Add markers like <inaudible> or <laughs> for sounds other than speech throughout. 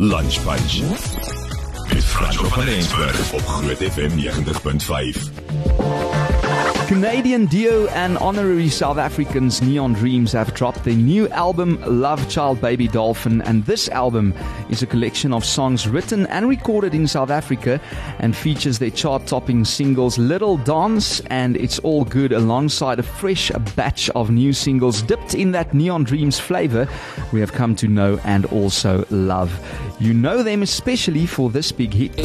Lunch Punch. Met Franco van Rensburg op Groot FM 90.5. Canadian duo and honorary South Africans Neon Dreams have dropped their new album Love Child Baby Dolphin and this album is a collection of songs written and recorded in South Africa and features their chart-topping singles Little Dance and It's All Good alongside a fresh batch of new singles dipped in that Neon Dreams flavor we have come to know and also love. You know them especially for this big hit.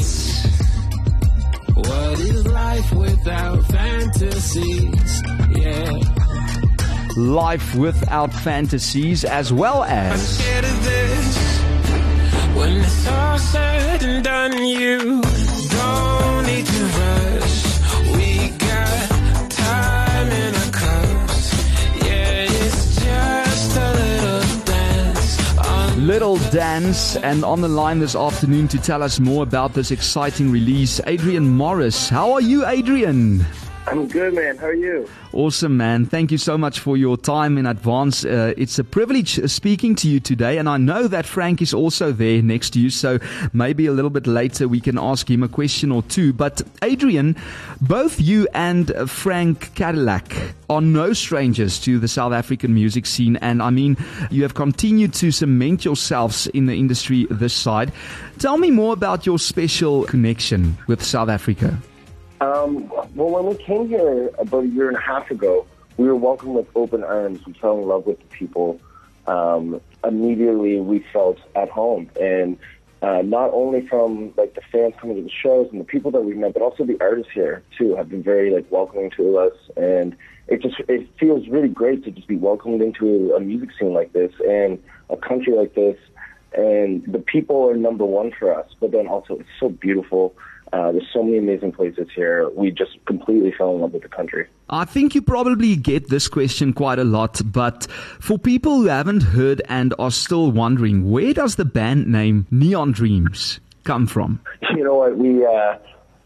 What is life without fantasies? Yeah. Life without fantasies, as well as scared of this. When it's all said and done, you Dance. And on the line this afternoon to tell us more about this exciting release, Adrian Morris. How are you, Adrian? I'm good, man. How are you? Awesome, man. Thank you so much for your time in advance. Uh, it's a privilege uh, speaking to you today, and I know that Frank is also there next to you, so maybe a little bit later we can ask him a question or two. But, Adrian, both you and Frank Kadillac are no strangers to the South African music scene, and I mean, you have continued to cement yourselves in the industry this side. Tell me more about your special connection with South Africa. Um, well, when we came here about a year and a half ago, we were welcomed with open arms. We fell in love with the people. Um, immediately, we felt at home, and uh, not only from like the fans coming to the shows and the people that we've met, but also the artists here too have been very like welcoming to us, and it just it feels really great to just be welcomed into a music scene like this and a country like this. And the people are number one for us, but then also it's so beautiful. Uh, there's so many amazing places here. We just completely fell in love with the country. I think you probably get this question quite a lot, but for people who haven't heard and are still wondering, where does the band name Neon Dreams come from? You know what? We uh,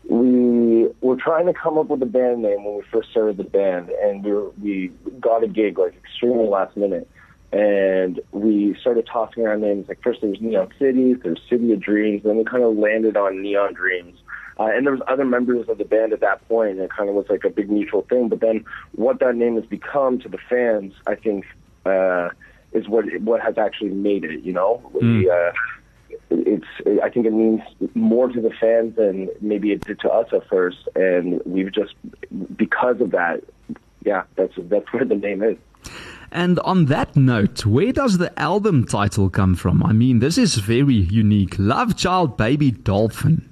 we were trying to come up with a band name when we first started the band, and we were, we got a gig like extremely last minute, and we started tossing around names. Like first there was Neon Cities, there was City of Dreams, then we kind of landed on Neon Dreams. Uh, and there was other members of the band at that point, and it kind of was like a big mutual thing. But then, what that name has become to the fans, I think, uh, is what what has actually made it. You know, we, uh, it's I think it means more to the fans than maybe it did to us at first, and we've just because of that, yeah, that's that's where the name is. And on that note, where does the album title come from? I mean, this is very unique. Love Child Baby Dolphin.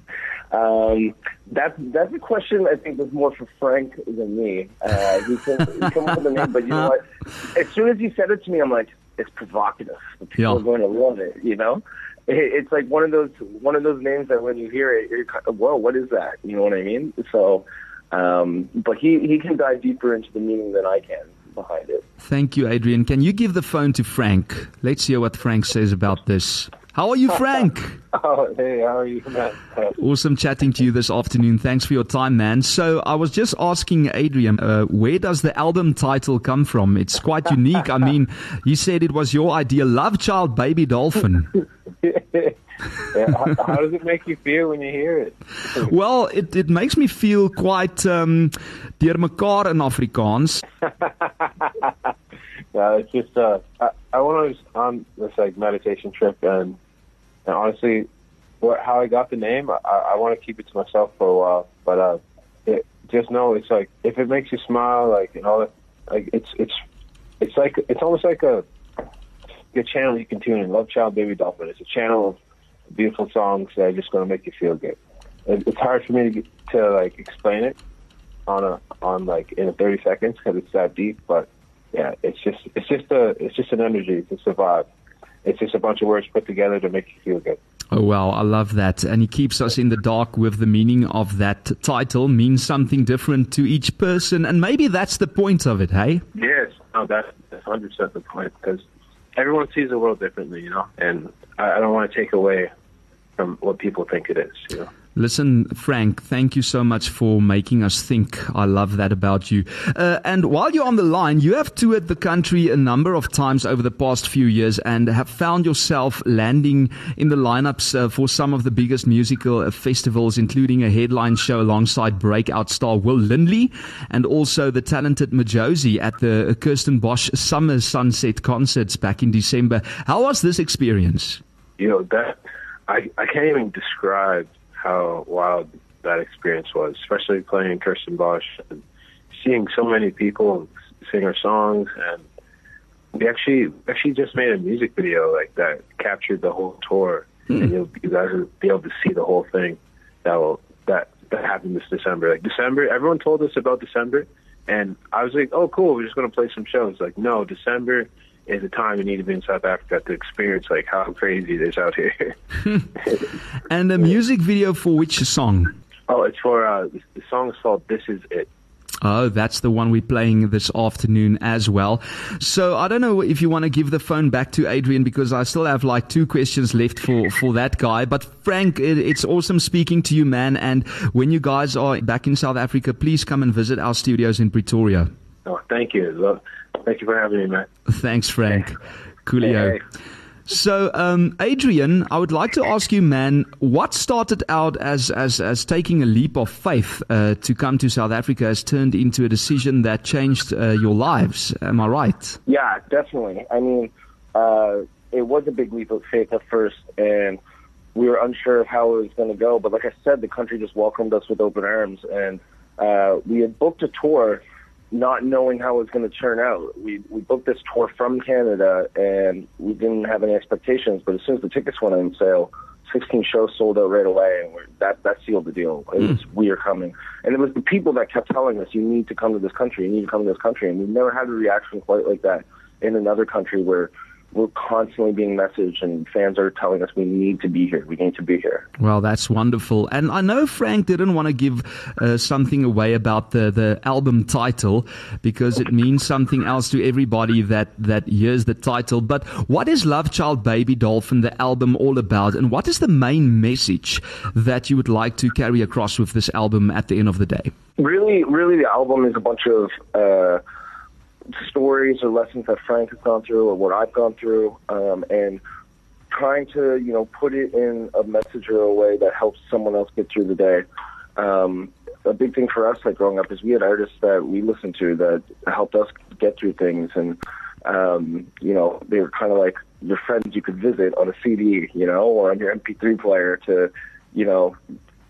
Um, that's that's a question I think that's more for Frank than me. Uh, he came, he came up with the name, but you know what? As soon as he said it to me, I'm like, it's provocative. People Yeah. are going to love it. You know, it, it's like one of those one of those names that when you hear it, you're kind of, whoa, what is that? You know what I mean? So, um, but he he can dive deeper into the meaning than I can behind it. Thank you, Adrian. Can you give the phone to Frank? Let's hear what Frank says about this. How are you, Frank? <laughs> Oh, hey, how are you, man? <laughs> Awesome chatting to you this afternoon. Thanks for your time, man. So I was just asking Adrian, uh, where does the album title come from? It's quite unique. I mean, <laughs> you said it was your idea, Love Child Baby Dolphin. yeah, how, how does it make you feel when you hear it? Well, it, it makes me feel quite um, deurmekaar in Afrikaans. Yeah, it's just uh, I, I went on, on this like meditation trip, and, and honestly, what how I got the name, I, I want to keep it to myself for a while. But uh, it, just know it's like if it makes you smile, like and all that, like it's it's it's like it's almost like a a channel you can tune in. Love Child Baby Dolphin. It's a channel of beautiful songs that are just going to make you feel good. It, it's hard for me to get, to like explain it on a on like in 30 seconds because it's that deep. But yeah, it's just it's just a it's just an energy. It's just a vibe. It's just a bunch of words put together to make you feel good. Oh, wow. I love that. And he keeps us in the dark with the meaning of that title, means something different to each person. And maybe that's the point of it, hey? Yes, no, that's that's hundred percent the point because everyone sees the world differently, you know, and I, I don't want to take away from what people think it is, you know. Listen, Frank, thank you so much for making us think. I love that about you. Uh, and while you're on the line, you have toured the country a number of times over the past few years and have found yourself landing in the lineups uh, for some of the biggest musical uh, festivals, including a headline show alongside breakout star Will Linley and also the talented Majozi at the Kirstenbosch Summer Sunset concerts back in December. How was this experience? You know that I I can't even describe how wild that experience was, especially playing Kirstenbosch and seeing so many people sing her songs. And we actually actually just made a music video like that captured the whole tour, Hmm. and you'll, you guys will be able to see the whole thing. That will that that happened this December. Like December, everyone told us about December, and I was like, oh cool, we're just gonna play some shows. Like no, December is the time you need to be in South Africa to experience like how crazy it is out here. <laughs> And the music video for which song? Oh, it's for uh, the song is called "This Is It." Oh, that's the one we're playing this afternoon as well. So I don't know if you want to give the phone back to Adrian because I still have like two questions left for, for that guy. But Frank, it, it's awesome speaking to you, man. And when you guys are back in South Africa, please come and visit our studios in Pretoria. Oh, thank you. Thank you for having me, man. <laughs> Thanks, Frank. Coolio. Hey. So, um, Adrian, I would like to ask you, man, what started out as as, as taking a leap of faith uh, to come to South Africa has turned into a decision that changed uh, your lives. Am I right? Yeah, definitely. I mean, uh, it was a big leap of faith at first, and we were unsure of how it was going to go. But like I said, the country just welcomed us with open arms, and uh, we had booked a tour, not knowing how it was going to turn out. We we booked this tour from Canada, and we didn't have any expectations. But as soon as the tickets went on sale, 16 shows sold out right away, and we're, that that sealed the deal. It was hmm. we are coming, and it was the people that kept telling us, "You need to come to this country. You need to come to this country." And we've never had a reaction quite like that in another country where we're constantly being messaged and fans are telling us we need to be here. We need to be here. Well, that's wonderful. And I know Frank didn't want to give uh, something away about the, the album title because it means something else to everybody that, that hears the title. But what is Love Child Baby Dolphin, the album, all about? And what is the main message that you would like to carry across with this album at the end of the day? Really, really, the album is a bunch of uh, stories or lessons that Frank has gone through or what I've gone through, um, and trying to, you know, put it in a message or a way that helps someone else get through the day. Um, a big thing for us, like growing up, is we had artists that we listened to that helped us get through things, and um, you know, they were kind of like your friends you could visit on a CD, you know, or on your MP3 player to, you know,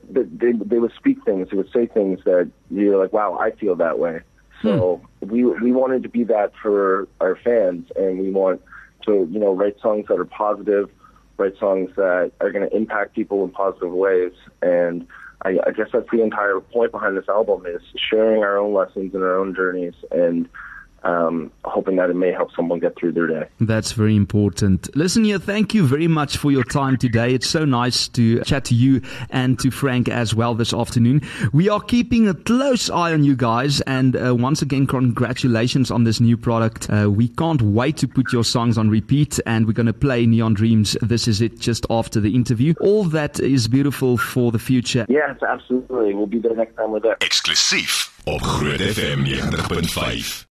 they they, they would speak things, they would say things that you're like, wow, I feel that way. So hmm. we we wanted to be that for our fans, and we want to you know write songs that are positive, write songs that are going to impact people in positive ways, and I, I guess that's the entire point behind this album is sharing our own lessons and our own journeys, and um, hoping that it may help someone get through their day. That's very important. Listen here, thank you very much for your time today. It's so nice to chat to you and to Frank as well this afternoon. We are keeping a close eye on you guys, and uh, once again, congratulations on this new product. Uh, we can't wait to put your songs on repeat, and we're going to play Neon Dreams. This is it just after the interview. All that is beautiful for the future. Yes, absolutely. We'll be there next time we're there. Eksklusief op Groot FM 90.5.